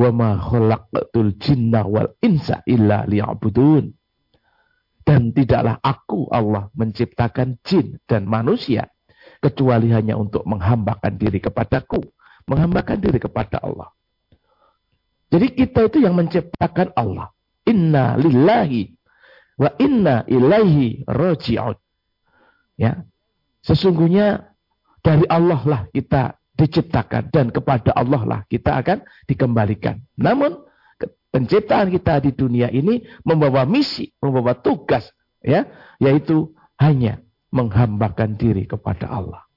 Wa ma khalaqtul jinna wal insa illa liya'budun. Dan tidaklah aku Allah menciptakan jin dan manusia kecuali hanya untuk menghambakan diri kepadaku, menghambakan diri kepada Allah. Jadi kita itu yang menciptakan Allah. Inna lillahi wa inna ilaihi roji'un. Ya. Sesungguhnya dari Allah lah kita diciptakan dan kepada Allah lah kita akan dikembalikan. Namun penciptaan kita di dunia ini membawa misi, membawa tugas ya, yaitu hanya menghambakan diri kepada Allah.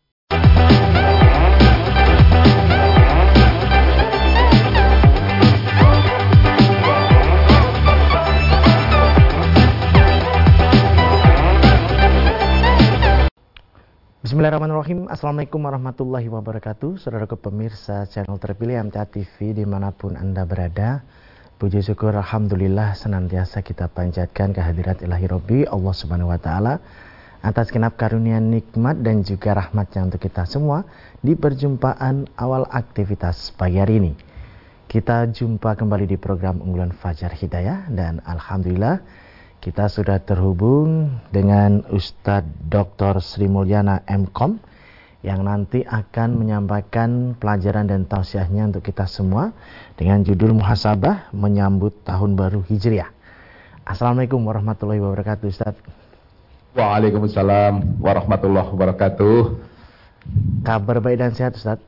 Bismillahirrahmanirrahim. Assalamualaikum warahmatullahi wabarakatuh. Saudara pemirsa channel terpilih MTA TV di mana pun Anda berada Puji syukur Alhamdulillah senantiasa kita panjatkan kehadirat ilahi Robbi Allah subhanahu wa ta'ala Atas kenap karunia nikmat dan juga rahmatnya untuk kita semua Di perjumpaan awal aktivitas pagi hari ini. Kita jumpa kembali di program unggulan Fajar Hidayah Dan Alhamdulillah kita sudah terhubung dengan Ustadz Dr. Sri Mulyana MKOM yang nanti akan menyampaikan pelajaran dan tausiahnya untuk kita semua dengan judul Muhasabah menyambut tahun baru Hijriah. Assalamualaikum warahmatullahi wabarakatuh Ustadz. Waalaikumsalam warahmatullahi wabarakatuh. Kabar baik dan sehat Ustadz?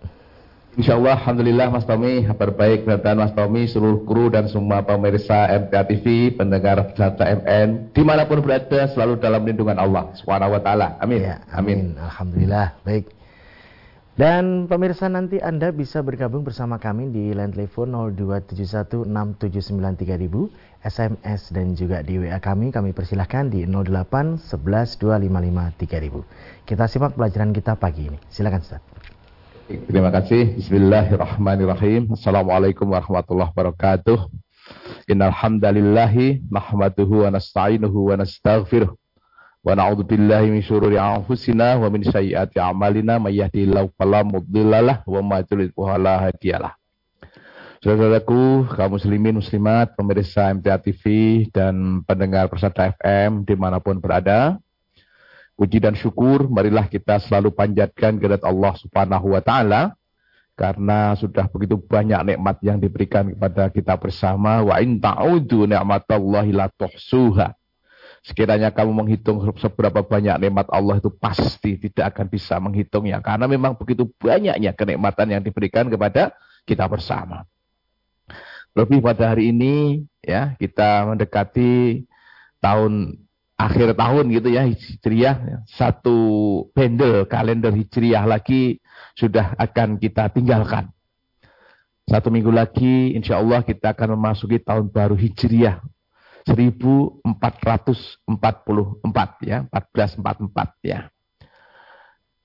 Insya Allah, Alhamdulillah Mas Tommy, kabar baik dan Mas Tommy, seluruh kru dan semua pemirsa MTA TV, pendengar Data MN, di mana pun berada selalu dalam lindungan Allah Subhanahu Wa Taala. Amin. Ya, amin. amin. Alhamdulillah. Baik. Dan pemirsa nanti Anda bisa bergabung bersama kami di line telepon 02716793000, SMS dan juga di WA kami, kami persilahkan di 08 11 255 Kita simak pelajaran kita pagi ini. Silakan Ustaz. Terima kasih. Bismillahirrahmanirrahim. Assalamualaikum warahmatullahi wabarakatuh. Innal hamdalillahi nahmaduhu wa nasta'inuhu wa nastaghfiruh. Wa na'udzu billahi min syururi anfusina wa min sayyiati a'malina may yahdihillahu fala mudhillalah wa may yudlil fala hadiyalah. Saudaraku, kaum muslimin muslimat, pemirsa MTA TV dan pendengar Persada FM di mana pun berada, Puji dan syukur, marilah kita selalu panjatkan kepada Allah Subhanahu wa taala karena sudah begitu banyak nikmat yang diberikan kepada kita bersama wa in ta'udu ni'matallahi la tuhsuha. Sekiranya kamu menghitung seberapa banyak nikmat Allah itu pasti tidak akan bisa menghitungnya karena memang begitu banyaknya kenikmatan yang diberikan kepada kita bersama. Lebih pada hari ini ya kita mendekati tahun akhir tahun gitu ya Hijriah. Satu pendel kalender Hijriah lagi sudah akan kita tinggalkan. Satu minggu lagi insya Allah kita akan memasuki tahun baru Hijriah. 1444 ya 1444 ya.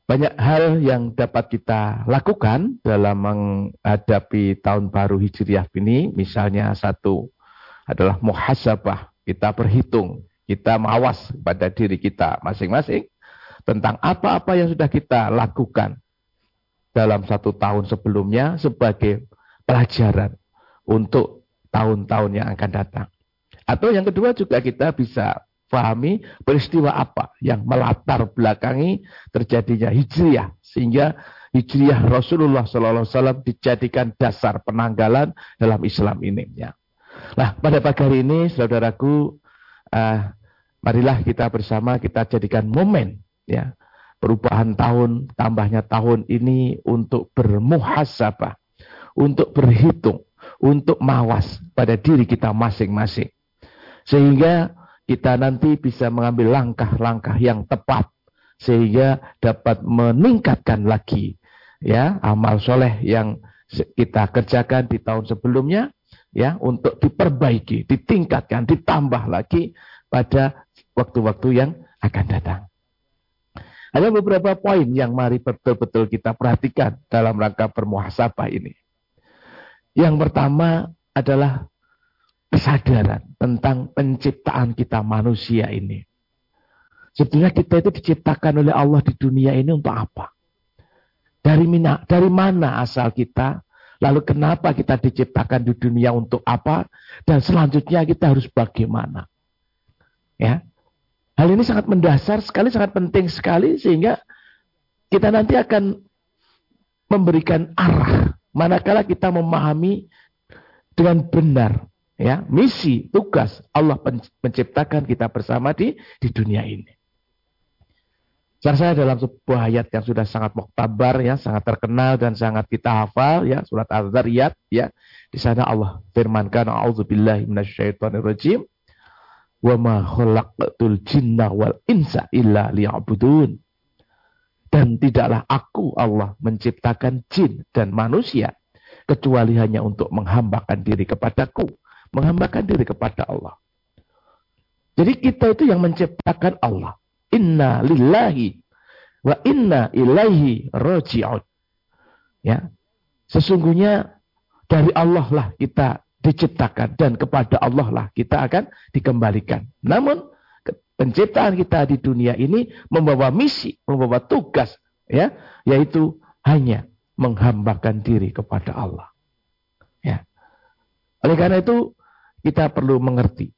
Banyak hal yang dapat kita lakukan dalam menghadapi tahun baru Hijriah ini. Misalnya satu adalah muhasabah kita berhitung kita mawas pada diri kita masing-masing tentang apa-apa yang sudah kita lakukan dalam satu tahun sebelumnya sebagai pelajaran untuk tahun-tahun yang akan datang. Atau yang kedua juga kita bisa pahami peristiwa apa yang melatar belakangi terjadinya hijriah sehingga hijriah Rasulullah SAW dijadikan dasar penanggalan dalam Islam ini. Ya. Nah pada pagi hari ini saudaraku uh, marilah kita bersama kita jadikan momen ya. Perubahan tahun tambahnya tahun ini untuk bermuhasabah untuk berhitung untuk mawas pada diri kita masing-masing. Sehingga kita nanti bisa mengambil langkah-langkah yang tepat sehingga dapat meningkatkan lagi ya amal soleh yang kita kerjakan di tahun sebelumnya ya untuk diperbaiki, ditingkatkan, ditambah lagi pada waktu-waktu yang akan datang. Ada beberapa poin yang mari betul-betul kita perhatikan dalam rangka bermuhasabah ini. Yang pertama adalah kesadaran tentang penciptaan kita manusia ini. Sebenarnya kita itu diciptakan oleh Allah di dunia ini untuk apa? Dari mana, dari mana asal kita? Lalu kenapa kita diciptakan di dunia untuk apa? Dan selanjutnya kita harus bagaimana? Ya. Hal ini sangat mendasar sekali, sangat penting sekali sehingga kita nanti akan memberikan arah manakala kita memahami dengan benar ya misi tugas Allah menciptakan kita bersama di di dunia ini. Salah saya dalam sebuah ayat yang sudah sangat muktabar ya, sangat terkenal dan sangat kita hafal ya, surat Az-Zariyat ya. Di sana Allah firmankan auzubillahi minasyaitonirrajim wa ma khalaqtul jinna wal insa illa liya'budun. Dan tidaklah aku Allah menciptakan jin dan manusia kecuali hanya untuk menghambakan diri kepadaku, menghambakan diri kepada Allah. Jadi kita itu yang menciptakan Allah. Inna lillahi wa inna ilaihi roji'un. Ya. Sesungguhnya dari Allah lah kita diciptakan dan kepada Allah lah kita akan dikembalikan. Namun penciptaan kita di dunia ini membawa misi, membawa tugas ya, yaitu hanya menghambakan diri kepada Allah. Ya. Oleh karena itu kita perlu mengerti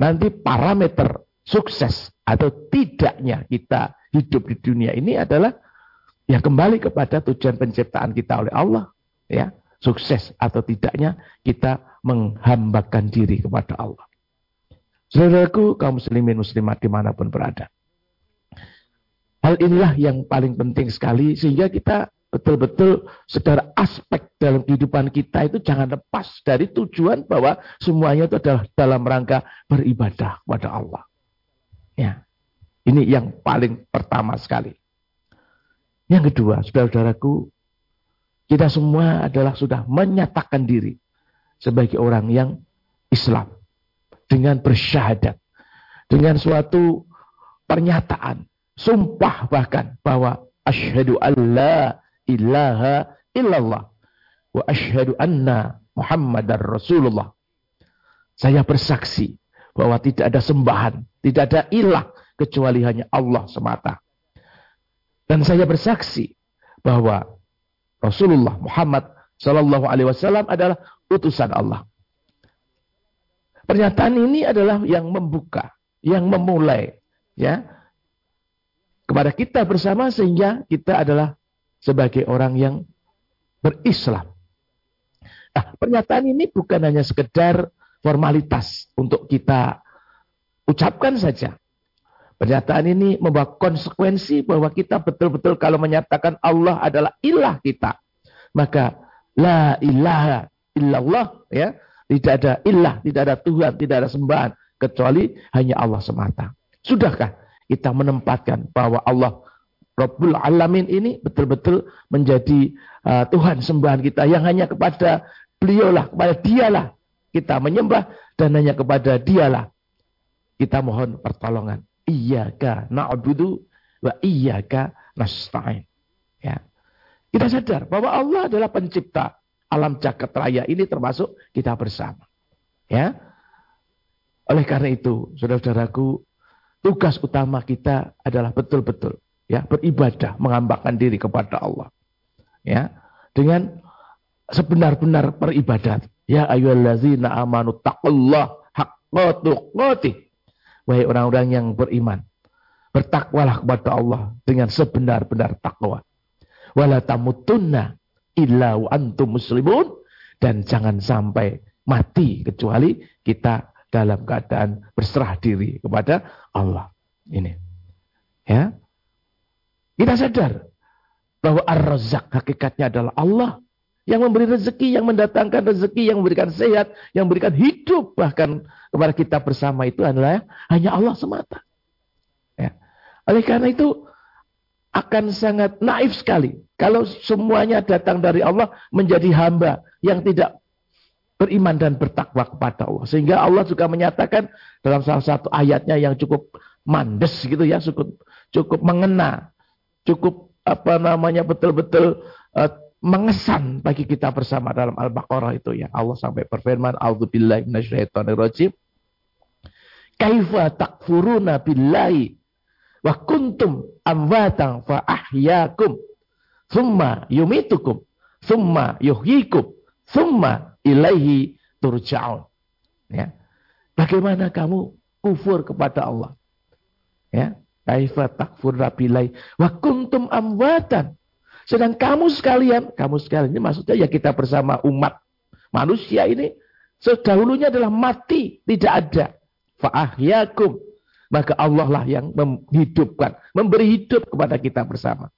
nanti parameter sukses atau tidaknya kita hidup di dunia ini adalah ya kembali kepada tujuan penciptaan kita oleh Allah ya sukses atau tidaknya kita menghambakan diri kepada Allah saudaraku kaum muslimin muslimat di mana pun berada hal inilah yang paling penting sekali sehingga kita betul-betul secara aspek dalam kehidupan kita itu jangan lepas dari tujuan bahwa semuanya itu adalah dalam rangka beribadah kepada Allah. Ya. Ini yang paling pertama sekali. Yang kedua, saudara-saudaraku, kita semua adalah sudah menyatakan diri sebagai orang yang Islam dengan bersyahadat, dengan suatu pernyataan, sumpah bahkan bahwa asyhadu alla ilaha illallah wa asyhadu anna Muhammadar Rasulullah. Saya bersaksi bahwa tidak ada sembahan tidak ada ilah kecuali hanya Allah semata. Dan saya bersaksi bahwa Rasulullah Muhammad Sallallahu Alaihi Wasallam adalah utusan Allah. Pernyataan ini adalah yang membuka, yang memulai, ya, kepada kita bersama sehingga kita adalah sebagai orang yang berislam. Nah, pernyataan ini bukan hanya sekedar formalitas untuk kita Ucapkan saja. Pernyataan ini membawa konsekuensi bahwa kita betul-betul kalau menyatakan Allah adalah ilah kita. Maka la ilaha illallah ya. Tidak ada ilah, tidak ada Tuhan, tidak ada sembahan. Kecuali hanya Allah semata. Sudahkah kita menempatkan bahwa Allah Rabbul Alamin ini betul-betul menjadi uh, Tuhan sembahan kita yang hanya kepada beliaulah, kepada dialah kita menyembah dan hanya kepada dialah kita mohon pertolongan. Iyaka na'budu wa iyaka nasta'in. Ya. Kita sadar bahwa Allah adalah pencipta alam jagat raya ini termasuk kita bersama. Ya. Oleh karena itu, saudara-saudaraku, tugas utama kita adalah betul-betul ya beribadah, menghambakan diri kepada Allah. Ya. Dengan sebenar-benar peribadat. Ya ayyuhallazina amanu taqullah haqqa tuqatih Wahai orang-orang yang beriman. Bertakwalah kepada Allah dengan sebenar-benar takwa. Wala tamutunna illa antum muslimun. Dan jangan sampai mati kecuali kita dalam keadaan berserah diri kepada Allah. Ini. Ya. Kita sadar bahwa ar-razak hakikatnya adalah Allah yang memberi rezeki, yang mendatangkan rezeki, yang memberikan sehat, yang memberikan hidup bahkan kepada kita bersama itu adalah hanya Allah semata. Ya. Oleh karena itu akan sangat naif sekali kalau semuanya datang dari Allah menjadi hamba yang tidak beriman dan bertakwa kepada Allah. Sehingga Allah juga menyatakan dalam salah satu ayatnya yang cukup mandes gitu ya, cukup cukup mengena, cukup apa namanya betul-betul uh, mengesan bagi kita bersama dalam Al-Baqarah itu ya. Allah sampai berfirman, "A'udzubillahi minasyaitonirrajim." Kaifa takfuruna billahi wa kuntum amwatan fa ahyakum thumma yumitukum summa yuhyikum, summa ilaihi turja'un. Ya. Bagaimana kamu kufur kepada Allah? Ya, kaifa takfur rabilai wa kuntum amwatan. Sedang kamu sekalian, kamu sekalian ini maksudnya ya kita bersama umat manusia ini sedahulunya adalah mati, tidak ada. Fa'ahyakum. Maka Allah lah yang menghidupkan, memberi hidup kepada kita bersama.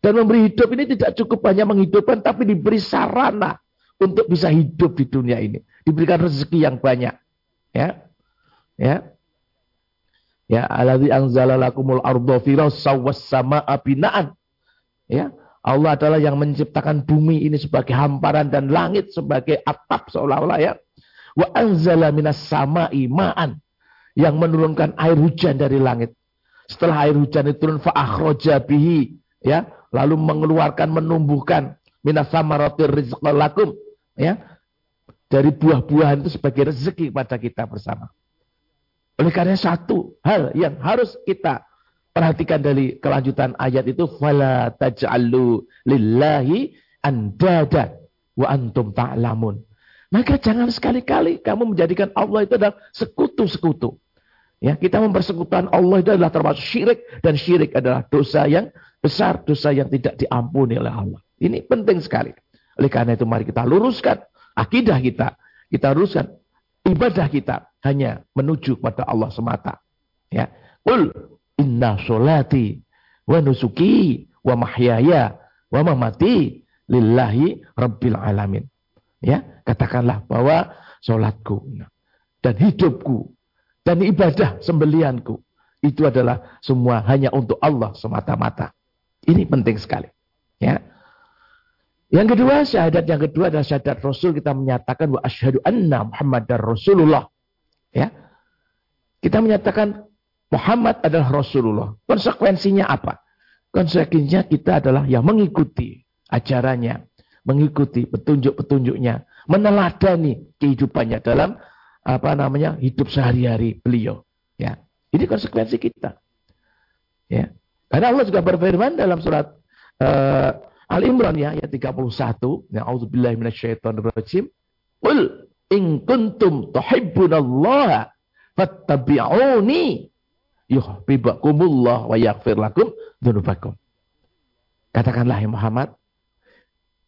Dan memberi hidup ini tidak cukup hanya menghidupkan, tapi diberi sarana untuk bisa hidup di dunia ini. Diberikan rezeki yang banyak. Ya, ya, Ya, alladzi anzala lakumul arda firasa was. Ya, Allah adalah yang menciptakan bumi ini sebagai hamparan dan langit sebagai atap seolah-olah ya. Wa anzala minas sama'i ma'an yang menurunkan air hujan dari langit. Setelah air hujan itu turun fa bihi ya, lalu mengeluarkan menumbuhkan minas samaratir rizqa lakum ya. Dari buah-buahan itu sebagai rezeki kepada kita bersama. Oleh karena satu hal yang harus kita perhatikan dari kelanjutan ayat itu fala taj'alu lillahi andada wa antum ta'lamun. Maka jangan sekali-kali kamu menjadikan Allah itu adalah sekutu-sekutu. Ya, kita mempersekutukan Allah itu adalah termasuk syirik dan syirik adalah dosa yang besar, dosa yang tidak diampuni oleh Allah. Ini penting sekali. Oleh karena itu mari kita luruskan akidah kita. Kita luruskan ibadah kita hanya menuju pada Allah semata. Ya. Qul inna solati wa nusuki wa mahyaya wa mamati lillahi rabbil alamin. Ya, katakanlah bahwa solatku dan hidupku dan ibadah sembelianku itu adalah semua hanya untuk Allah semata-mata. Ini penting sekali. Ya. Yang kedua, syahadat yang kedua adalah syahadat Rasul kita menyatakan wa asyhadu anna Muhammadar Rasulullah. Ya. Kita menyatakan Muhammad adalah Rasulullah. Konsekuensinya apa? Konsekuensinya kita adalah yang mengikuti ajarannya, mengikuti petunjuk-petunjuknya, meneladani kehidupannya dalam apa namanya hidup sehari-hari beliau. Ya, ini konsekuensi kita. Ya, karena Allah juga berfirman dalam surat uh, Al Imran ya ayat 31, ya auzubillahi minasyaitonirrajim. Qul In kuntum tuhibbunallaha fattabi'uni yuhibbukumullah wa yaghfir lakum dzunubakum. Katakanlah ya Muhammad,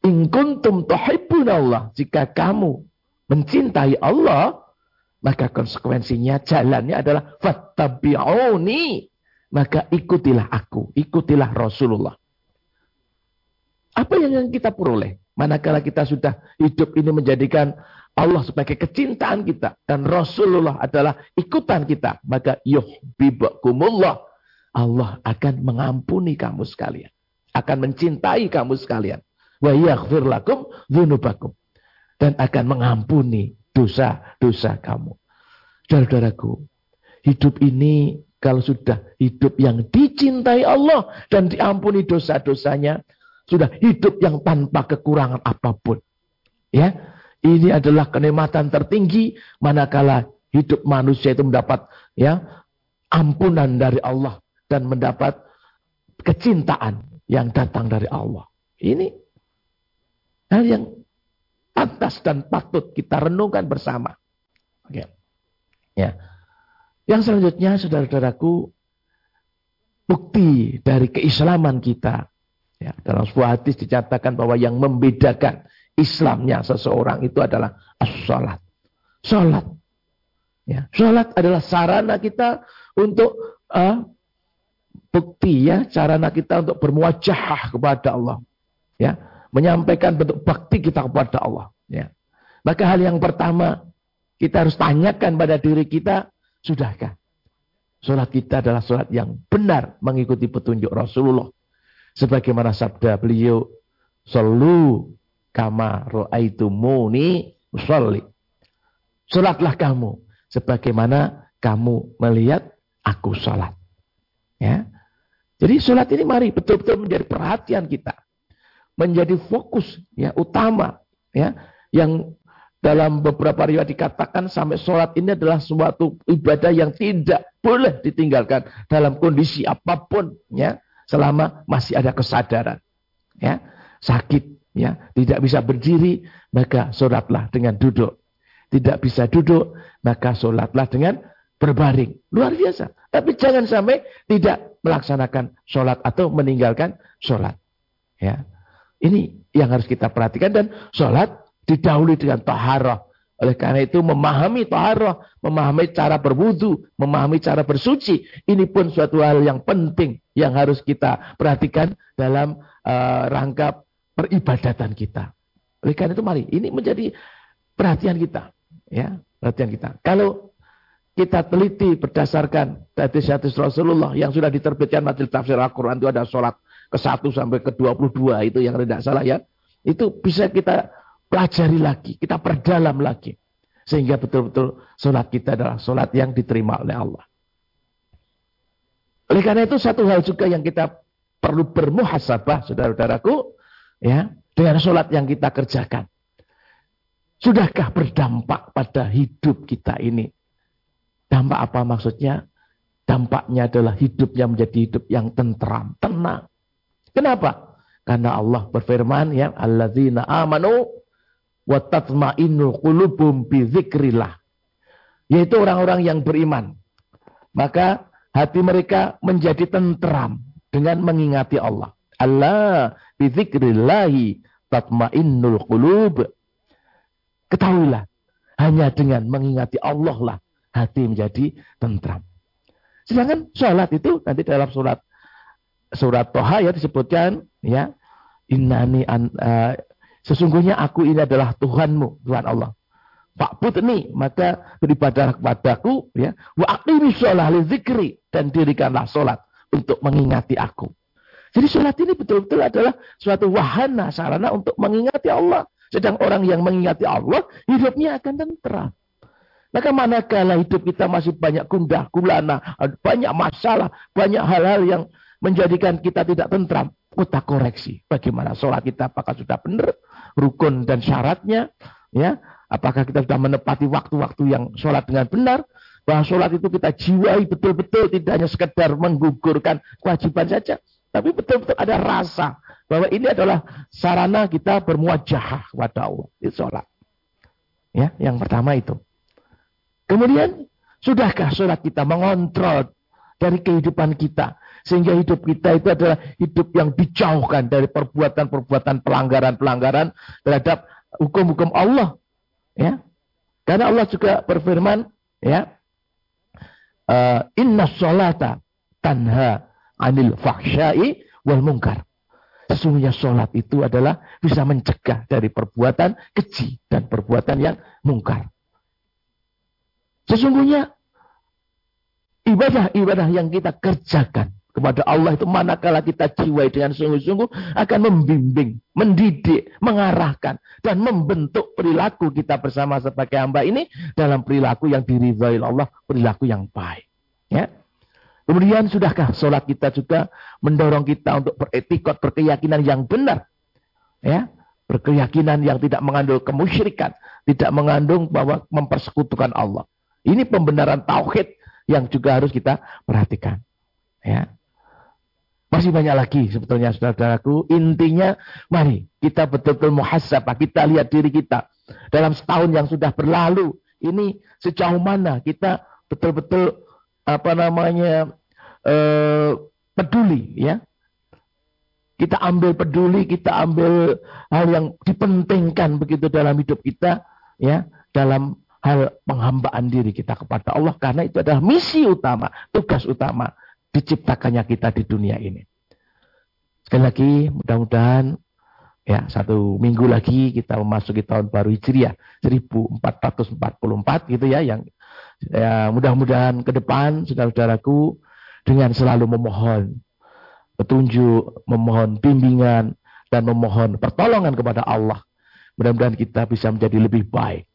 in kuntum tuhibbunallah, jika kamu mencintai Allah, maka konsekuensinya jalannya adalah fattabi'uni, maka ikutilah aku, ikutilah Rasulullah. Apa yang kita peroleh? Manakala kita sudah hidup ini menjadikan Allah sebagai kecintaan kita dan Rasulullah adalah ikutan kita, maka yuhibbukumullah. Allah akan mengampuni kamu sekalian, akan mencintai kamu sekalian. Wa yaghfir lakum dzunubakum dan akan mengampuni dosa-dosa kamu. Saudaraku, hidup ini kalau sudah hidup yang dicintai Allah dan diampuni dosa-dosanya, sudah hidup yang tanpa kekurangan apa pun. Ya, ini adalah kenikmatan tertinggi manakala hidup manusia itu mendapat ya ampunan dari Allah dan mendapat kecintaan yang datang dari Allah. Ini hal yang pantas dan patut kita renungkan bersama. Oke. Ya. Yang selanjutnya saudara-saudaraku bukti dari keislaman kita. Ya, dalam sebuah hadis dicatatkan bahwa yang membedakan Islamnya seseorang itu adalah as-salat. Salat. Ya, salat adalah sarana kita untuk uh, bukti ya, sarana kita untuk bermuajahah kepada Allah. Ya, menyampaikan bentuk bakti kita kepada Allah. Ya. Maka hal yang pertama kita harus tanyakan pada diri kita, sudahkah? Salat kita adalah salat yang benar mengikuti petunjuk Rasulullah. Sebagaimana sabda beliau, Sallu kama muni usolli. Salatlah kamu sebagaimana kamu melihat aku salat. Ya. Jadi salat ini mari betul-betul menjadi perhatian kita. Menjadi fokus ya utama ya yang dalam beberapa riwayat dikatakan sampai sholat ini adalah suatu ibadah yang tidak boleh ditinggalkan dalam kondisi apa pun ya selama masih ada kesadaran ya sakit ya, tidak bisa berdiri, maka sholatlah dengan duduk. Tidak bisa duduk, maka sholatlah dengan berbaring. Luar biasa. Tapi jangan sampai tidak melaksanakan sholat atau meninggalkan sholat. Ya. Ini yang harus kita perhatikan dan sholat didahului dengan taharah. Oleh karena itu memahami taharah, memahami cara berwudu, memahami cara bersuci. Ini pun suatu hal yang penting yang harus kita perhatikan dalam uh, rangka peribadatan kita. Oleh karena itu mari, ini menjadi perhatian kita. ya Perhatian kita. Kalau kita teliti berdasarkan hadis-hadis Rasulullah yang sudah diterbitkan majelis tafsir Al-Quran itu ada sholat ke-1 sampai ke-22 itu yang tidak salah ya. Itu bisa kita pelajari lagi, kita perdalam lagi. Sehingga betul-betul sholat kita adalah sholat yang diterima oleh Allah. Oleh karena itu satu hal juga yang kita perlu bermuhasabah, saudara-saudaraku, ya, dengan sholat yang kita kerjakan. Sudahkah berdampak pada hidup kita ini? Dampak apa maksudnya? Dampaknya adalah hidupnya menjadi hidup yang tentram, tenang. Kenapa? Karena Allah berfirman ya, alladzina amanu wa tatma'innul qulubum. Yaitu orang-orang yang beriman. Maka hati mereka menjadi tentram dengan mengingati Allah. Allah bi dzikrillahi tatma'innul qulub. Ketahuilah, hanya dengan mengingati Allah lah hati menjadi tentram. Sedangkan sholat itu nanti dalam surat surat Toha ya disebutkan ya innani an, uh, Sesungguhnya aku ini adalah Tuhanmu, Tuhan Allah. Pak Putni, maka beribadah kepadaku, ya. Wa aqimi sholat li. Dan dirikanlah sholat untuk mengingati aku. Jadi sholat ini betul-betul adalah suatu wahana, sarana untuk mengingati Allah. Sedang orang yang mengingati Allah, hidupnya akan tentram. Maka manakala hidup kita masih banyak gundah, gulana, banyak masalah, banyak hal-hal yang menjadikan kita tidak tentram, kita koreksi. Bagaimana sholat kita apakah sudah benar, rukun dan syaratnya, ya, apakah kita sudah menepati waktu-waktu yang sholat dengan benar, bahwa sholat itu kita jiwai betul-betul tidak hanya sekedar menggugurkan kewajiban saja, tapi betul-betul ada rasa bahwa ini adalah sarana kita bermuajah kepada Allah. Itu sholat. Ya, yang pertama itu. Kemudian, sudahkah sholat kita mengontrol dari kehidupan kita sehingga hidup kita itu adalah hidup yang dijauhkan dari perbuatan-perbuatan pelanggaran-pelanggaran terhadap hukum-hukum Allah. Ya. Karena Allah juga berfirman, ya, uh, Inna sholata tanha anil fahsyai wal mungkar. Sesungguhnya sholat itu adalah bisa mencegah dari perbuatan keji dan perbuatan yang mungkar. Sesungguhnya ibadah-ibadah yang kita kerjakan kepada Allah itu manakala kita jiwai dengan sungguh-sungguh akan membimbing, mendidik, mengarahkan dan membentuk perilaku kita bersama sebagai hamba ini dalam perilaku yang diridhai Allah, perilaku yang baik. Ya. Kemudian sudahkah sholat kita juga mendorong kita untuk beretikot, berkeyakinan yang benar. Ya, berkeyakinan yang tidak mengandung kemusyrikan, tidak mengandung bahwa mempersekutukan Allah. Ini pembenaran tauhid yang juga harus kita perhatikan. Ya. Masih banyak lagi sebetulnya saudara-saudaraku. Intinya mari kita betul-betul muhasabah. Kita lihat diri kita. Dalam setahun yang sudah berlalu. Ini sejauh mana kita betul-betul apa namanya eh, peduli ya. Kita ambil peduli, kita ambil hal yang dipentingkan begitu dalam hidup kita ya, dalam hal penghambaan diri kita kepada Allah karena itu adalah misi utama, tugas utama diciptakannya kita di dunia ini. Sekali lagi, mudah-mudahan ya satu minggu lagi kita memasuki tahun baru Hijriah 1444 gitu ya yang ya mudah-mudahan ke depan saudara-saudaraku dengan selalu memohon petunjuk, memohon bimbingan dan memohon pertolongan kepada Allah. Mudah-mudahan kita bisa menjadi lebih baik.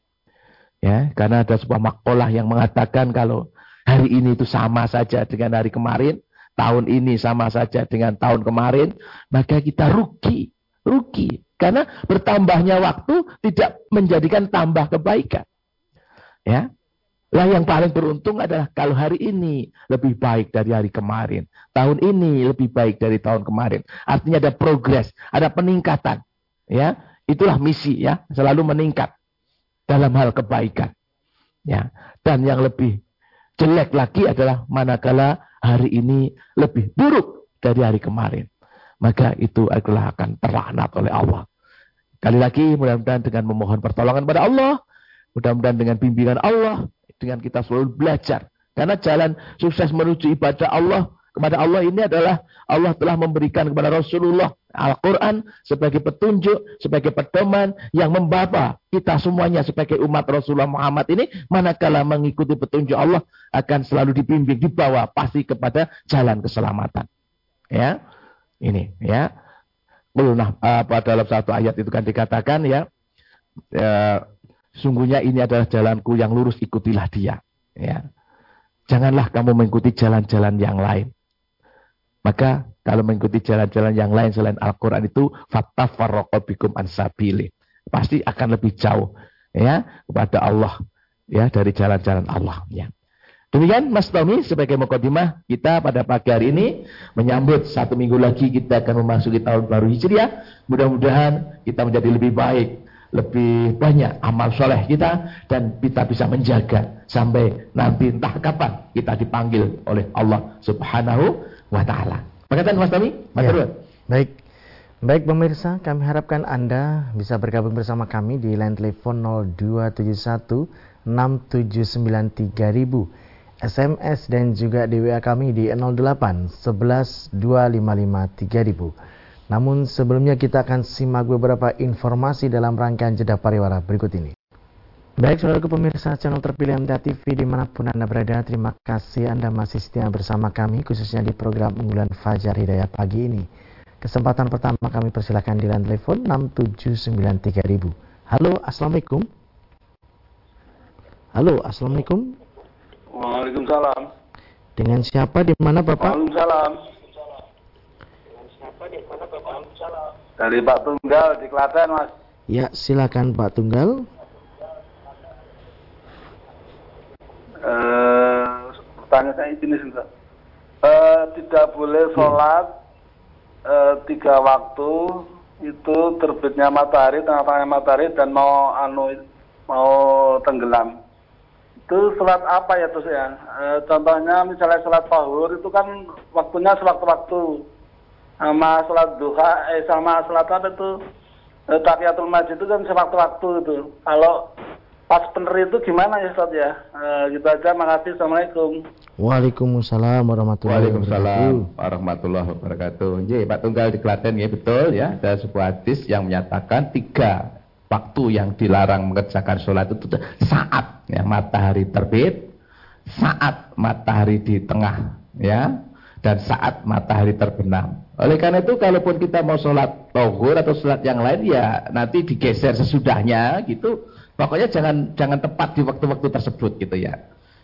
Ya, karena ada sebuah makalah yang mengatakan kalau hari ini itu sama saja dengan hari kemarin, tahun ini sama saja dengan tahun kemarin, maka kita rugi. Rugi. Karena bertambahnya waktu tidak menjadikan tambah kebaikan. Ya. Lah yang paling beruntung adalah kalau hari ini lebih baik dari hari kemarin. Tahun ini lebih baik dari tahun kemarin. Artinya ada progres, ada peningkatan. Ya, itulah misi ya, selalu meningkat dalam hal kebaikan. Ya, dan yang lebih jelek lagi adalah manakala hari ini lebih buruk dari hari kemarin. Maka itu adalah akan terlaknat oleh Allah. Kali lagi mudah-mudahan dengan memohon pertolongan pada Allah, mudah-mudahan dengan bimbingan Allah, dengan kita selalu belajar. Karena jalan sukses menuju ibadah Allah kepada Allah ini adalah Allah telah memberikan kepada Rasulullah Al-Quran sebagai petunjuk, sebagai pedoman yang membawa kita semuanya sebagai umat Rasulullah Muhammad ini manakala mengikuti petunjuk Allah akan selalu dibimbing, dibawa pasti kepada jalan keselamatan. Ya, ini ya. Nah, pada dalam satu ayat itu kan dikatakan ya, ya sungguhnya ini adalah jalanku yang lurus ikutilah dia. Ya. Janganlah kamu mengikuti jalan-jalan yang lain. Maka kalau mengikuti jalan-jalan yang lain selain Al-Quran itu bikum ansabili. Pasti akan lebih jauh ya kepada Allah ya dari jalan-jalan Allah ya. Demikian Mas Tommy sebagai mukadimah kita pada pagi hari ini menyambut satu minggu lagi kita akan memasuki tahun baru Hijriah. Mudah-mudahan kita menjadi lebih baik, lebih banyak amal soleh kita dan kita bisa menjaga sampai nanti entah kapan kita dipanggil oleh Allah Subhanahu wa taala. Berkatan Mas Tami, Mas ya. Baik. Baik pemirsa, kami harapkan Anda bisa bergabung bersama kami di line telepon 0271 679 SMS dan juga di WA kami di 08 11 255 3000. Namun sebelumnya kita akan simak beberapa informasi dalam rangkaian jeda pariwara berikut ini. Baik saudara pemirsa channel terpilih MTA TV di mana pun Anda berada, terima kasih Anda masih setia bersama kami khususnya di program unggulan Fajar Hidayah pagi ini. Kesempatan pertama kami persilakan di line telepon 6793000. Halo, Assalamualaikum. Halo, Assalamualaikum. Waalaikumsalam. Dengan siapa di mana Bapak? Waalaikumsalam. Dengan siapa di mana Bapak? Dari Pak Tunggal di Klaten, Mas. Ya, silakan Pak Tunggal. eh, pertanyaan saya ini enggak eh, tidak boleh sholat eh, tiga waktu itu terbitnya matahari tengah-tengah matahari dan mau anu mau tenggelam itu sholat apa ya terus ya e, contohnya misalnya sholat pahur itu kan waktunya sewaktu-waktu sama sholat duha eh sama sholat apa itu e, tahiyatul masjid itu kan sewaktu-waktu itu kalau pas bener itu gimana ya Ustaz ya? E, gitu aja, makasih. Assalamualaikum. Waalaikumsalam warahmatullahi Waalaikumsalam warahmatullahi wabarakatuh. Jadi Pak Tunggal di Klaten ya betul ya. Ada sebuah hadis yang menyatakan tiga waktu yang dilarang mengerjakan sholat itu saat ya matahari terbit, saat matahari di tengah ya, dan saat matahari terbenam. Oleh karena itu kalaupun kita mau sholat tohur atau sholat yang lain ya nanti digeser sesudahnya gitu Pokoknya jangan jangan tepat di waktu-waktu tersebut gitu ya.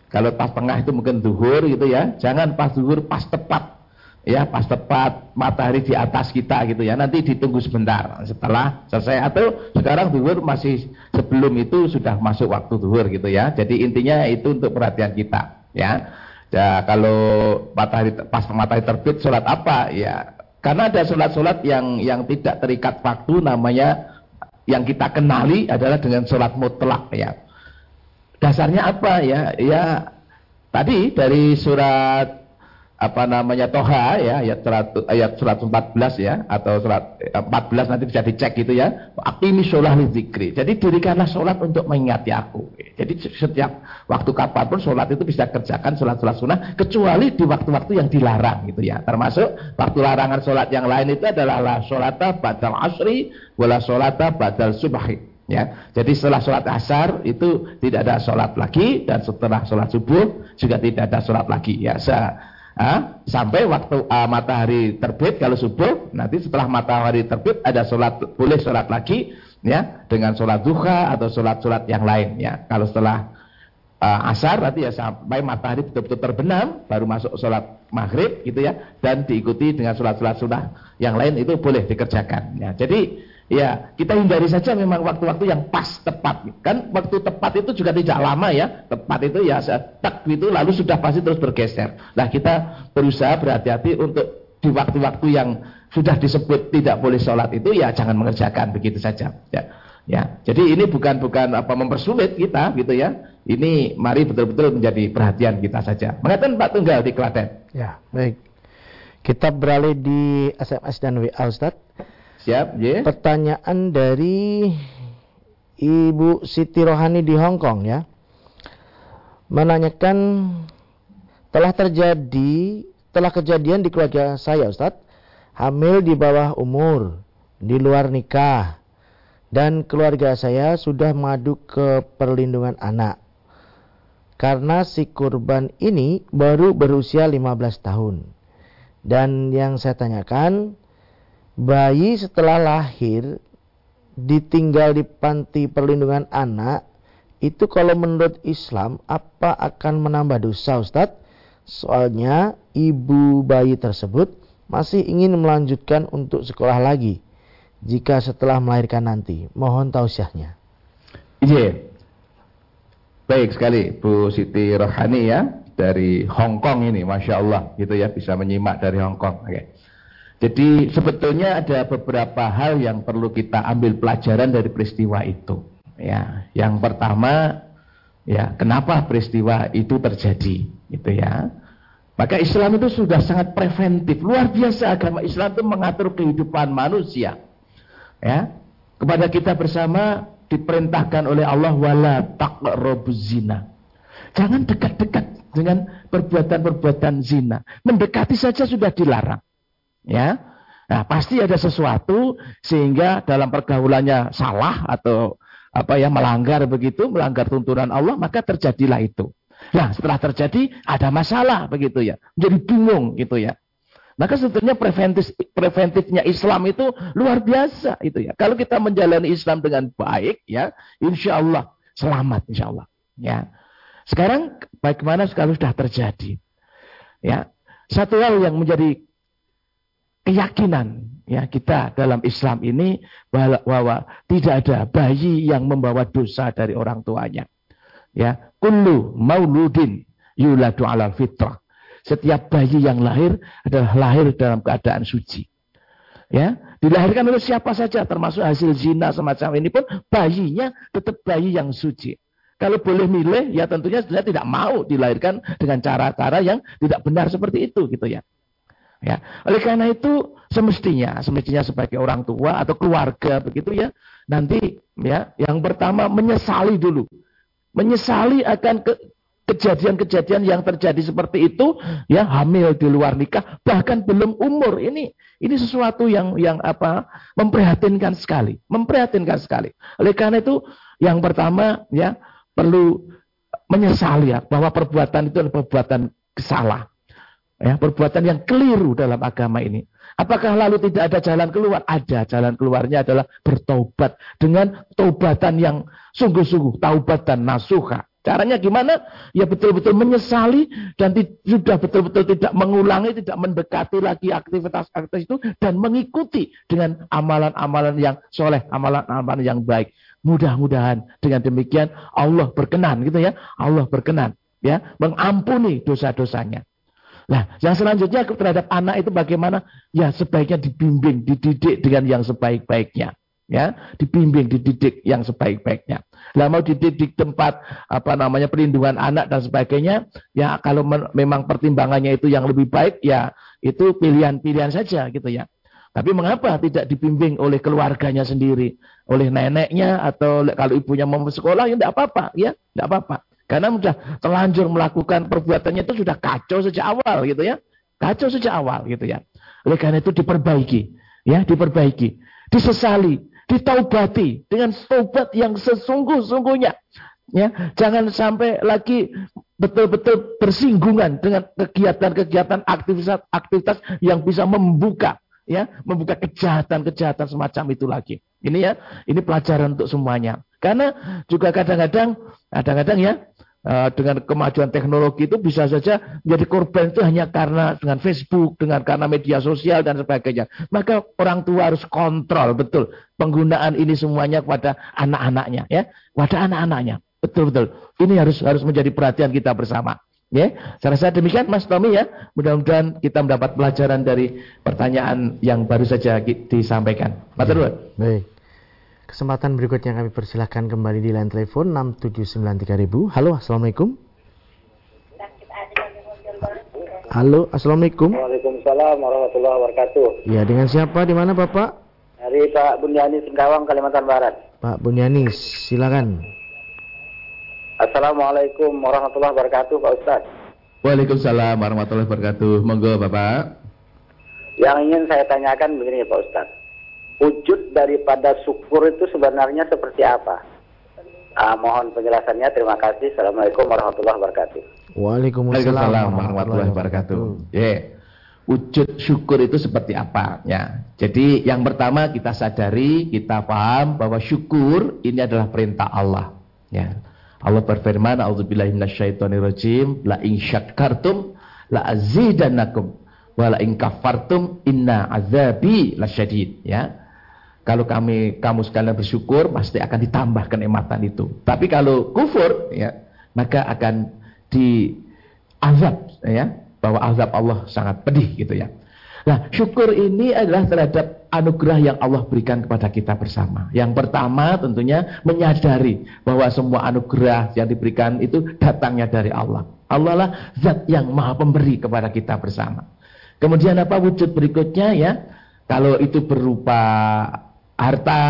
Kalau pas tengah itu mungkin duhur gitu ya. Jangan pas duhur, pas tepat. Ya, pas tepat matahari di atas kita gitu ya. Nanti ditunggu sebentar setelah selesai atau sekarang duhur masih sebelum itu sudah masuk waktu duhur gitu ya. Jadi intinya itu untuk perhatian kita ya. Ya, kalau matahari pas matahari terbit sholat apa ya? Karena ada sholat-sholat yang yang tidak terikat waktu namanya yang kita kenali adalah dengan sholat mutlak ya. Dasarnya apa ya? Ya tadi dari surat apa namanya Toha ya ayat 100, ayat 114 ya atau surat 14 eh, nanti bisa dicek gitu ya. Aqimi sholat zikri. Jadi dirikanlah sholat untuk mengingati aku. Jadi setiap waktu kapan pun sholat itu bisa kerjakan sholat-sholat sunnah kecuali di waktu-waktu yang dilarang gitu ya. Termasuk waktu larangan sholat yang lain itu adalah la sholata badal asri wala sholata badal subahi. Ya, jadi setelah sholat asar itu tidak ada sholat lagi dan setelah sholat subuh juga tidak ada sholat lagi. Ya, Ha? sampai waktu uh, matahari terbit kalau subuh nanti setelah matahari terbit ada sholat boleh sholat lagi ya dengan sholat duha atau sholat-sholat yang lain ya. Kalau setelah uh, asar nanti ya sampai matahari betul-betul terbenam baru masuk sholat maghrib gitu ya. Dan diikuti dengan sholat-sholat sunnah yang lain itu boleh dikerjakan ya. Jadi Ya, kita hindari saja memang waktu-waktu yang pas tepat. Kan waktu tepat itu juga tidak lama ya. Tepat itu ya tak itu lalu sudah pasti terus bergeser. Nah, kita berusaha berhati-hati untuk di waktu-waktu yang sudah disebut tidak boleh sholat itu ya jangan mengerjakan begitu saja. Ya. Ya, jadi ini bukan bukan apa mempersulit kita gitu ya. Ini mari betul-betul menjadi perhatian kita saja. Mengatakan Pak Tunggal di Klaten. Ya, baik. Kita beralih di SMS dan WA Ustaz. Siap, ya. Pertanyaan dari Ibu Siti Rohani di Hong Kong ya. Menanyakan telah terjadi telah kejadian di keluarga saya Ustaz, hamil di bawah umur, di luar nikah dan keluarga saya sudah mengadu ke perlindungan anak. Karena si kurban ini baru berusia 15 tahun. Dan yang saya tanyakan, bayi setelah lahir ditinggal di panti perlindungan anak, itu kalau menurut Islam apa akan menambah dosa Ustadz? Soalnya ibu bayi tersebut masih ingin melanjutkan untuk sekolah lagi jika setelah melahirkan nanti. Mohon tausiahnya. Iya. Baik sekali Bu Siti Rohani ya dari Hong Kong ini, masya Allah, gitu ya bisa menyimak dari Hong Kong. Jadi sebetulnya ada beberapa hal yang perlu kita ambil pelajaran dari peristiwa itu. Ya, yang pertama, ya kenapa peristiwa itu terjadi, gitu ya. Maka Islam itu sudah sangat preventif, luar biasa agama Islam itu mengatur kehidupan manusia. Ya, kepada kita bersama diperintahkan oleh Allah wala taqrabuz zina. Jangan dekat-dekat dengan perbuatan-perbuatan zina. Mendekati saja sudah dilarang. Ya. Nah, pasti ada sesuatu sehingga dalam pergaulannya salah atau apa ya melanggar begitu, melanggar tuntunan Allah, maka terjadilah itu. Nah, setelah terjadi ada masalah begitu ya. Menjadi bingung gitu ya. Maka sebetulnya preventif preventifnya Islam itu luar biasa itu ya. Kalau kita menjalani Islam dengan baik ya, insya Allah selamat insya Allah. Ya. Sekarang bagaimana kalau sudah terjadi? Ya, satu hal yang menjadi keyakinan ya kita dalam Islam ini bahwa, tidak ada bayi yang membawa dosa dari orang tuanya. Ya, kullu mauludin yuladu alal fitrah. Setiap bayi yang lahir adalah lahir dalam keadaan suci. Ya, dilahirkan oleh siapa saja termasuk hasil zina semacam ini pun bayinya tetap bayi yang suci. Kalau boleh milih, ya tentunya saya tidak mau dilahirkan dengan cara-cara yang tidak benar seperti itu, gitu ya. Ya, oleh karena itu semestinya, semestinya sebagai orang tua atau keluarga begitu ya, nanti ya yang pertama menyesali dulu, menyesali akan ke, kejadian-kejadian yang terjadi seperti itu, ya hamil di luar nikah, bahkan belum umur ini, ini sesuatu yang yang apa memprihatinkan sekali, memprihatinkan sekali. Oleh karena itu yang pertama ya perlu menyesali ya bahwa perbuatan itu adalah perbuatan salah. Ya, perbuatan yang keliru dalam agama ini. Apakah lalu tidak ada jalan keluar? Ada. Jalan keluarnya adalah bertobat dengan taubatan yang sungguh-sungguh, taubatan nasuha. Caranya gimana? Ya betul-betul menyesali dan sudah betul-betul tidak mengulangi, tidak mendekati lagi aktivitas-aktivitas itu dan mengikuti dengan amalan-amalan yang soleh, amalan-amalan yang baik. Mudah-mudahan dengan demikian Allah berkenan gitu ya. Allah berkenan ya mengampuni dosa-dosanya. Nah, yang selanjutnya terhadap anak itu bagaimana? Ya sebaiknya dibimbing, dididik dengan yang sebaik-baiknya. Ya, dibimbing, dididik yang sebaik-baiknya. Lah mau dididik tempat apa namanya perlindungan anak dan sebagainya, ya kalau memang pertimbangannya itu yang lebih baik, ya itu pilihan-pilihan saja gitu ya. Tapi mengapa tidak dibimbing oleh keluarganya sendiri, oleh neneknya atau kalau ibunya mau sekolah ya tidak apa-apa, ya tidak apa-apa. Karena sudah terlanjur melakukan perbuatannya itu sudah kacau sejak awal gitu ya, kacau sejak awal gitu ya. Oleh karena itu diperbaiki, ya diperbaiki, disesali, ditaubati dengan taubat yang sesungguh-sungguhnya. Ya, jangan sampai lagi betul-betul bersinggungan dengan kegiatan-kegiatan aktivitas-aktivitas yang bisa membuka ya membuka kejahatan-kejahatan semacam itu lagi. Ini ya, ini pelajaran untuk semuanya. Karena juga kadang-kadang kadang-kadang ya dengan kemajuan teknologi itu bisa saja menjadi korban itu hanya karena dengan Facebook, dengan karena media sosial dan sebagainya. Maka orang tua harus kontrol betul penggunaan ini semuanya kepada anak-anaknya ya, kepada anak-anaknya. Betul betul. Ini harus harus menjadi perhatian kita bersama. Ya, saya rasa demikian Mas Tommy ya. Mudah-mudahan kita mendapat pelajaran dari pertanyaan yang baru saja disampaikan. Matur ya, Baik. Kesempatan berikutnya kami persilahkan kembali di line telepon 6793000. Halo, Assalamualaikum. Halo, Assalamualaikum. Waalaikumsalam warahmatullahi wabarakatuh. Ya, dengan siapa? Di mana Bapak? Dari Pak Bunyani Singkawang, Kalimantan Barat. Pak Bunyani, silakan. Assalamualaikum warahmatullahi wabarakatuh, Pak Ustaz. Waalaikumsalam warahmatullahi wabarakatuh. Monggo, Bapak. Yang ingin saya tanyakan begini, Pak Ustaz. Wujud daripada syukur itu sebenarnya seperti apa? Uh, mohon penjelasannya. Terima kasih. Assalamualaikum warahmatullahi wabarakatuh. Waalaikumsalam warahmatullahi wabarakatuh. Yeah. Wujud syukur itu seperti apa? Ya. Jadi yang pertama kita sadari, kita paham bahwa syukur ini adalah perintah Allah. Ya. Allah berfirman, "A'udzubillahi minasyaitonirrajim, la in syakartum la azidannakum wa la in kafartum inna azabi lasyadid." Ya. Kalau kami kamu sekalian bersyukur, pasti akan ditambah kenikmatan itu. Tapi kalau kufur, ya, maka akan diazab, ya, bahwa azab Allah sangat pedih gitu ya. Nah, syukur ini adalah terhadap anugerah yang Allah berikan kepada kita bersama. Yang pertama tentunya menyadari bahwa semua anugerah yang diberikan itu datangnya dari Allah. Allah lah zat yang maha pemberi kepada kita bersama. Kemudian apa wujud berikutnya ya? Kalau itu berupa harta,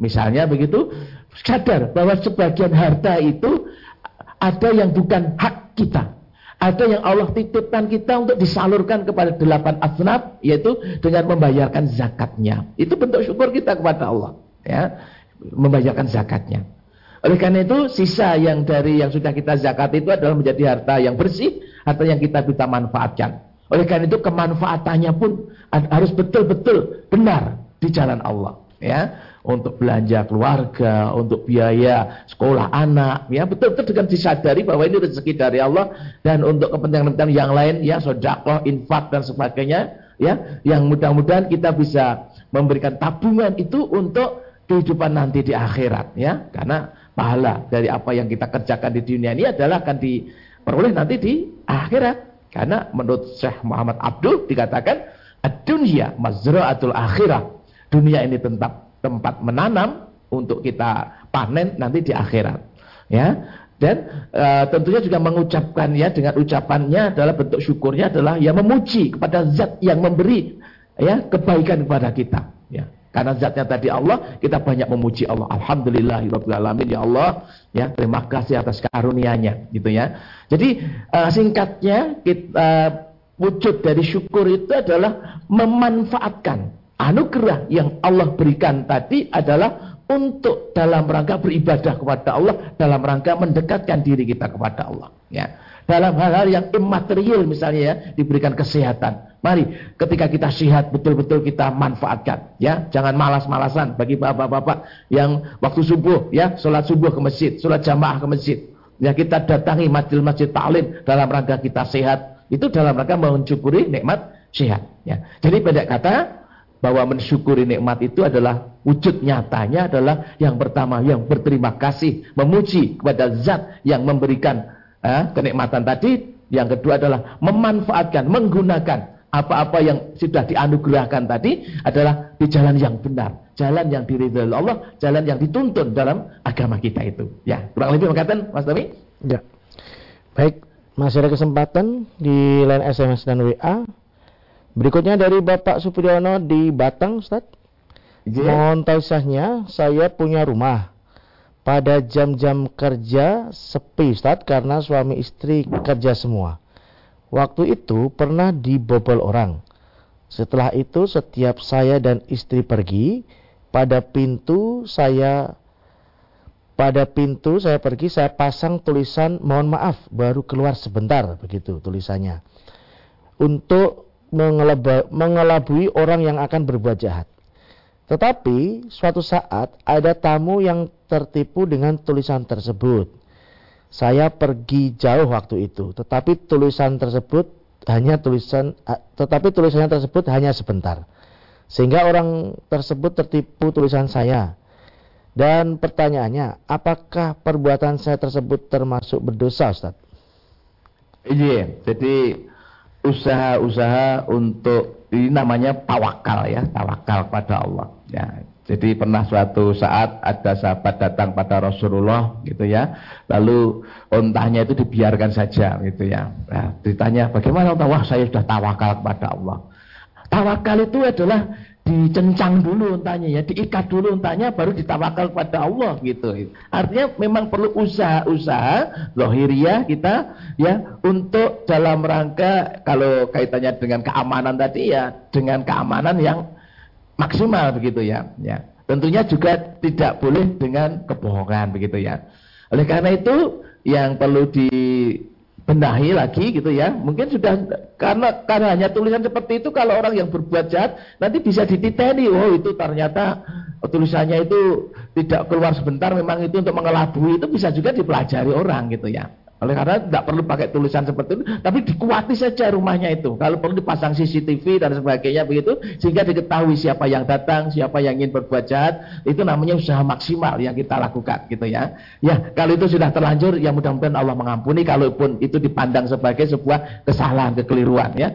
misalnya begitu, sadar bahwa sebagian harta itu ada yang bukan hak kita. Ada yang Allah titipkan kita untuk disalurkan kepada delapan asnaf, yaitu dengan membayarkan zakatnya. Itu bentuk syukur kita kepada Allah. ya Membayarkan zakatnya. Oleh karena itu, sisa yang dari yang sudah kita zakat itu adalah menjadi harta yang bersih, harta yang kita bisa manfaatkan. Oleh karena itu, kemanfaatannya pun harus betul-betul benar di jalan Allah. Ya, untuk belanja keluarga, untuk biaya sekolah anak, ya. Betul-betul dengan disadari bahwa ini rezeki dari Allah dan untuk kepentingan-kepentingan yang lain, ya sodakoh, infak dan sebagainya, ya. Yang mudah-mudahan kita bisa memberikan tabungan itu untuk kehidupan nanti di akhirat, ya. Karena pahala dari apa yang kita kerjakan di dunia ini adalah akan diperoleh nanti di akhirat, karena menurut Syekh Muhammad Abdul dikatakan dunia mazra'atul akhirah, dunia ini tentang tempat menanam untuk kita panen nanti di akhirat. Ya. Dan e, tentunya juga mengucapkan ya dengan ucapannya adalah bentuk syukurnya adalah ya memuji kepada zat yang memberi ya kebaikan kepada kita. Ya. Karena zatnya tadi Allah, kita banyak memuji Allah. Alhamdulillahirobbilalamin ya Allah, ya terima kasih atas karunia-Nya, gitu ya. Jadi uh, singkatnya kita uh, wujud dari syukur itu adalah memanfaatkan anugerah yang Allah berikan tadi adalah untuk dalam rangka beribadah kepada Allah, dalam rangka mendekatkan diri kita kepada Allah. Ya. Dalam hal-hal yang imaterial misalnya ya, diberikan kesehatan. Mari ketika kita sehat betul-betul kita manfaatkan. Ya, jangan malas-malasan bagi bapak-bapak yang waktu subuh ya, sholat subuh ke masjid, sholat jamaah ke masjid. Ya kita datangi masjid-masjid taklim dalam rangka kita sehat. Itu dalam rangka mensyukuri nikmat sehat. Ya. Jadi pada kata bahwa mensyukuri nikmat itu adalah wujud nyatanya adalah yang pertama yang berterima kasih memuji kepada zat yang memberikan eh, kenikmatan tadi. Yang kedua adalah memanfaatkan menggunakan apa-apa yang sudah dianugerahkan tadi adalah di jalan yang benar jalan yang diridhoi Allah jalan yang dituntun dalam agama kita itu. Ya kurang lebih mengatakan Mas Tami ya. Baik masih ada kesempatan di line SMS dan WA Berikutnya dari Bapak Supriyono di Batang, Ustaz. Yeah. Mohon tahu sahnya, saya punya rumah. Pada jam-jam kerja sepi, Ustaz, karena suami istri kerja semua. Waktu itu pernah dibobol orang. Setelah itu setiap saya dan istri pergi, pada pintu saya pada pintu saya pergi saya pasang tulisan mohon maaf baru keluar sebentar begitu tulisannya. Untuk mengelabui orang yang akan berbuat jahat. Tetapi suatu saat ada tamu yang tertipu dengan tulisan tersebut. Saya pergi jauh waktu itu, tetapi tulisan tersebut hanya tulisan tetapi tulisannya tersebut hanya sebentar. Sehingga orang tersebut tertipu tulisan saya. Dan pertanyaannya, apakah perbuatan saya tersebut termasuk berdosa, Ustaz? Iya, jadi usaha-usaha untuk ini namanya tawakal ya, tawakal pada Allah. Ya, jadi pernah suatu saat ada sahabat datang pada Rasulullah gitu ya, lalu ontahnya itu dibiarkan saja gitu ya. Nah, ditanya bagaimana Wah saya sudah tawakal kepada Allah. Tawakal itu adalah dicencang dulu untanya ya, diikat dulu untanya baru ditawakal kepada Allah gitu. Artinya memang perlu usaha-usaha lohiriah kita ya untuk dalam rangka kalau kaitannya dengan keamanan tadi ya dengan keamanan yang maksimal begitu ya. Ya. Tentunya juga tidak boleh dengan kebohongan begitu ya. Oleh karena itu yang perlu di benahi lagi gitu ya. Mungkin sudah karena karena hanya tulisan seperti itu kalau orang yang berbuat jahat nanti bisa dititeni. Oh itu ternyata tulisannya itu tidak keluar sebentar memang itu untuk mengelabui itu bisa juga dipelajari orang gitu ya. Oleh karena tidak perlu pakai tulisan seperti itu, tapi dikuati saja rumahnya itu. Kalau perlu dipasang CCTV dan sebagainya begitu, sehingga diketahui siapa yang datang, siapa yang ingin berbuat jahat, itu namanya usaha maksimal yang kita lakukan gitu ya. Ya, kalau itu sudah terlanjur, ya mudah-mudahan Allah mengampuni. Kalaupun itu dipandang sebagai sebuah kesalahan, kekeliruan ya.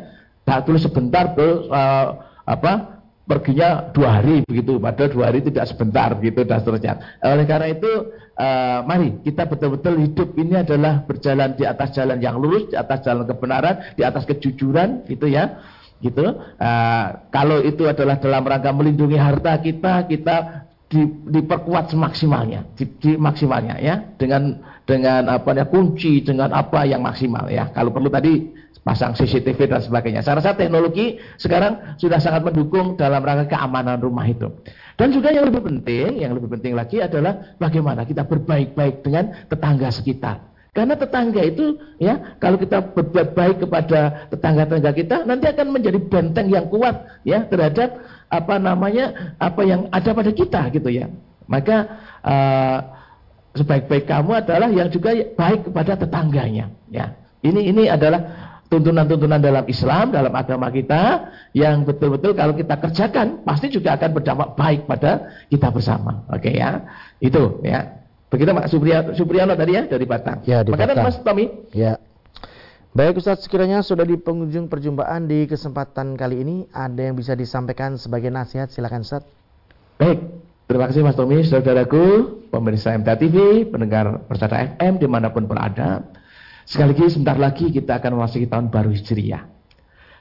Tak tulis sebentar terus uh, apa perginya dua hari begitu, padahal dua hari tidak sebentar gitu dan seterusnya. Oleh karena itu, uh, mari kita betul-betul hidup ini adalah berjalan di atas jalan yang lurus, di atas jalan kebenaran, di atas kejujuran, gitu ya. Gitu. Uh, kalau itu adalah dalam rangka melindungi harta kita, kita di, diperkuat semaksimalnya, di, di maksimalnya ya, dengan dengan apa ya kunci, dengan apa yang maksimal ya. Kalau perlu tadi pasang CCTV dan sebagainya. Saya rasa teknologi sekarang sudah sangat mendukung dalam rangka keamanan rumah itu. Dan juga yang lebih penting, yang lebih penting lagi adalah bagaimana kita berbaik-baik dengan tetangga sekitar. Karena tetangga itu ya kalau kita berbuat baik kepada tetangga-tetangga kita nanti akan menjadi benteng yang kuat ya terhadap apa namanya apa yang ada pada kita gitu ya. Maka uh, sebaik-baik kamu adalah yang juga baik kepada tetangganya ya. Ini ini adalah tuntunan-tuntunan dalam Islam, dalam agama kita yang betul-betul kalau kita kerjakan pasti juga akan berdampak baik pada kita bersama. Oke ya. Itu ya. Begitu Pak Supriya, Supriyono tadi ya dari Batang. Ya, di Batang. Mas Tommy. Ya. Baik Ustaz, sekiranya sudah di penghujung perjumpaan di kesempatan kali ini ada yang bisa disampaikan sebagai nasihat silakan Ustaz. Baik, terima kasih Mas Tommy, saudaraku, pemirsa MTA TV, pendengar Persada FM di mana pun berada. Sekali lagi sebentar lagi kita akan memasuki tahun baru Hijriah.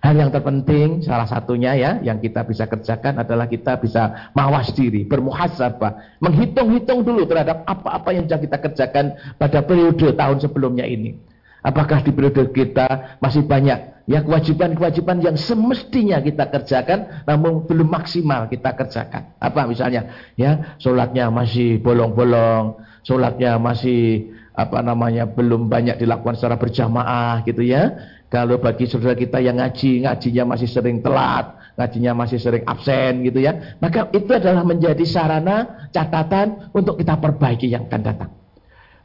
Hal yang terpenting salah satunya ya yang kita bisa kerjakan adalah kita bisa mawas diri, bermuhasabah, menghitung-hitung dulu terhadap apa-apa yang sudah kita kerjakan pada periode tahun sebelumnya ini. Apakah di periode kita masih banyak ya kewajiban-kewajiban yang semestinya kita kerjakan namun belum maksimal kita kerjakan. Apa misalnya ya sholatnya masih bolong-bolong, sholatnya masih apa namanya belum banyak dilakukan secara berjamaah gitu ya. Kalau bagi saudara kita yang ngaji, ngajinya masih sering telat, ngajinya masih sering absen gitu ya. Maka itu adalah menjadi sarana catatan untuk kita perbaiki yang akan datang.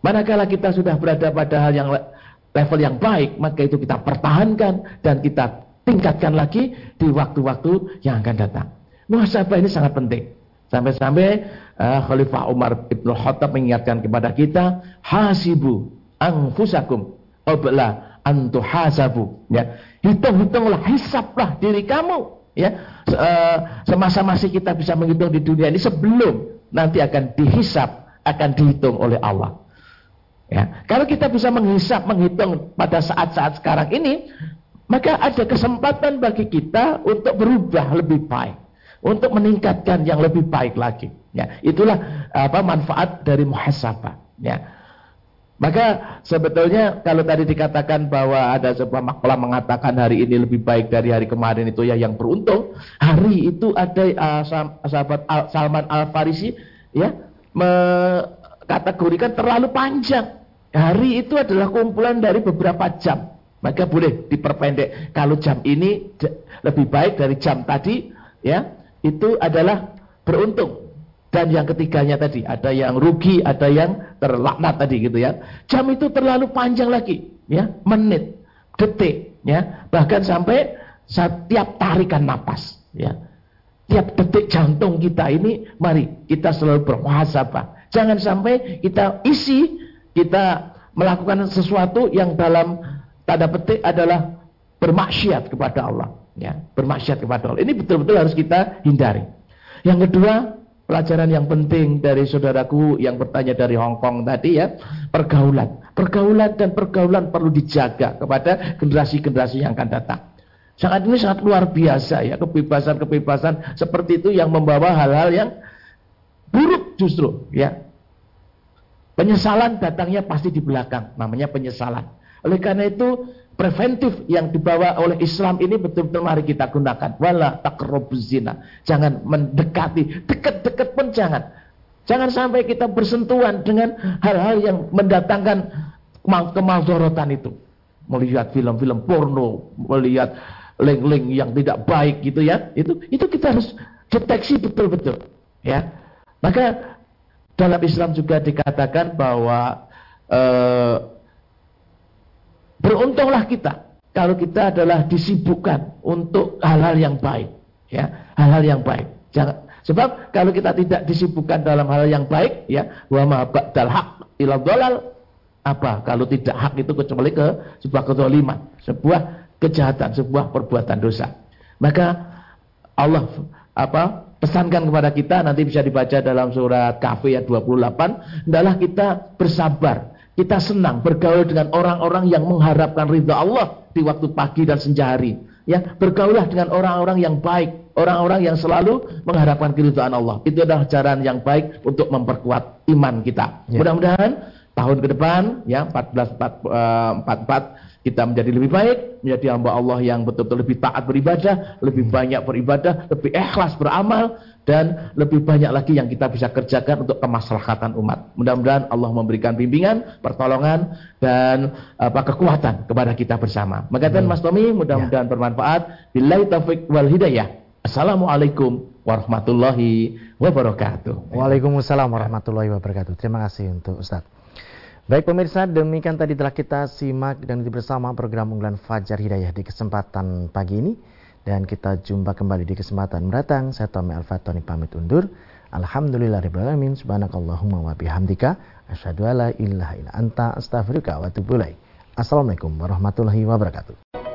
Manakala kita sudah berada pada hal yang level yang baik, maka itu kita pertahankan dan kita tingkatkan lagi di waktu-waktu yang akan datang. Muhasabah ini sangat penting. Sampai-sampai uh, Khalifah Umar Ibn Khattab mengingatkan kepada kita, hasibu anfusakum qabla antu hasabu. Ya. Hitung-hitunglah, hisaplah diri kamu. Ya. Uh, semasa masih kita bisa menghitung di dunia ini sebelum nanti akan dihisap, akan dihitung oleh Allah. Ya. Kalau kita bisa menghisap, menghitung pada saat-saat sekarang ini, maka ada kesempatan bagi kita untuk berubah lebih baik untuk meningkatkan yang lebih baik lagi. Ya, itulah apa manfaat dari muhasabah. Ya. Maka sebetulnya kalau tadi dikatakan bahwa ada sebuah makalah mengatakan hari ini lebih baik dari hari kemarin itu ya yang beruntung. Hari itu ada uh, sahabat Al Salman Al Farisi ya mengkategorikan terlalu panjang. Hari itu adalah kumpulan dari beberapa jam. Maka boleh diperpendek. Kalau jam ini lebih baik dari jam tadi ya itu adalah beruntung. Dan yang ketiganya tadi, ada yang rugi, ada yang terlaknat tadi gitu ya. Jam itu terlalu panjang lagi, ya, menit, detik, ya, bahkan sampai setiap tarikan napas, ya. Tiap detik jantung kita ini, mari kita selalu bermuhasabah. Jangan sampai kita isi, kita melakukan sesuatu yang dalam tanda petik adalah bermaksiat kepada Allah. Ya, bermaksiat kepada Allah. Ini betul-betul harus kita hindari. Yang kedua, pelajaran yang penting dari saudaraku yang bertanya dari Hong Kong tadi ya, pergaulan. Pergaulan dan pergaulan perlu dijaga kepada generasi-generasi yang akan datang. Sangat ini sangat luar biasa ya, kebebasan-kebebasan seperti itu yang membawa hal-hal yang buruk justru ya. Penyesalan datangnya pasti di belakang, namanya penyesalan. Oleh karena itu preventif yang dibawa oleh Islam ini betul-betul mari kita gunakan. Wala takrobuz zina. Jangan mendekati, dekat-dekat pun jangan. Jangan sampai kita bersentuhan dengan hal-hal yang mendatangkan kemaldorotan itu. Melihat film-film porno, melihat link-link yang tidak baik gitu ya. Itu itu kita harus deteksi betul-betul, ya. Maka dalam Islam juga dikatakan bahwa eh, Beruntunglah kita kalau kita adalah disibukkan untuk hal-hal yang baik, ya, hal-hal yang baik. Jangan sebab kalau kita tidak disibukkan dalam hal yang baik, ya, wa ma ba'dal haq apa kalau tidak hak itu kecuali ke sebuah kezaliman, sebuah kejahatan, sebuah perbuatan dosa. Maka Allah apa pesankan kepada kita nanti bisa dibaca dalam surat Kahfi ayat 28, adalah kita bersabar kita senang bergaul dengan orang-orang yang mengharapkan ridha Allah di waktu pagi dan senja hari. Ya, bergaulah dengan orang-orang yang baik, orang-orang yang selalu mengharapkan keridhaan Allah. Itu adalah jalan yang baik untuk memperkuat iman kita. Ya. Mudah-mudahan tahun ke depan ya 1444 kita menjadi lebih baik, menjadi hamba Allah yang betul-betul lebih taat beribadah, lebih banyak beribadah, lebih ikhlas beramal, dan lebih banyak lagi yang kita bisa kerjakan untuk kemaslahatan umat. Mudah-mudahan Allah memberikan bimbingan, pertolongan, dan apa kekuatan kepada kita bersama. Maka hmm. Mas Tommy, mudah-mudahan ya. bermanfaat. Billahi taufik wal hidayah. Assalamualaikum warahmatullahi wabarakatuh. Waalaikumsalam warahmatullahi wabarakatuh. Terima kasih untuk Ustaz. Baik pemirsa, demikian tadi telah kita simak dan bersama program unggulan Fajar Hidayah di kesempatan pagi ini. Dan kita jumpa kembali di kesempatan mendatang. Saya Tommy Al-Fatoni pamit undur. Alhamdulillahirrahmanirrahim. Subhanakallahumma wa bihamdika. Asyadu ala ilaha anta astaghfirullah wa Assalamualaikum warahmatullahi wabarakatuh.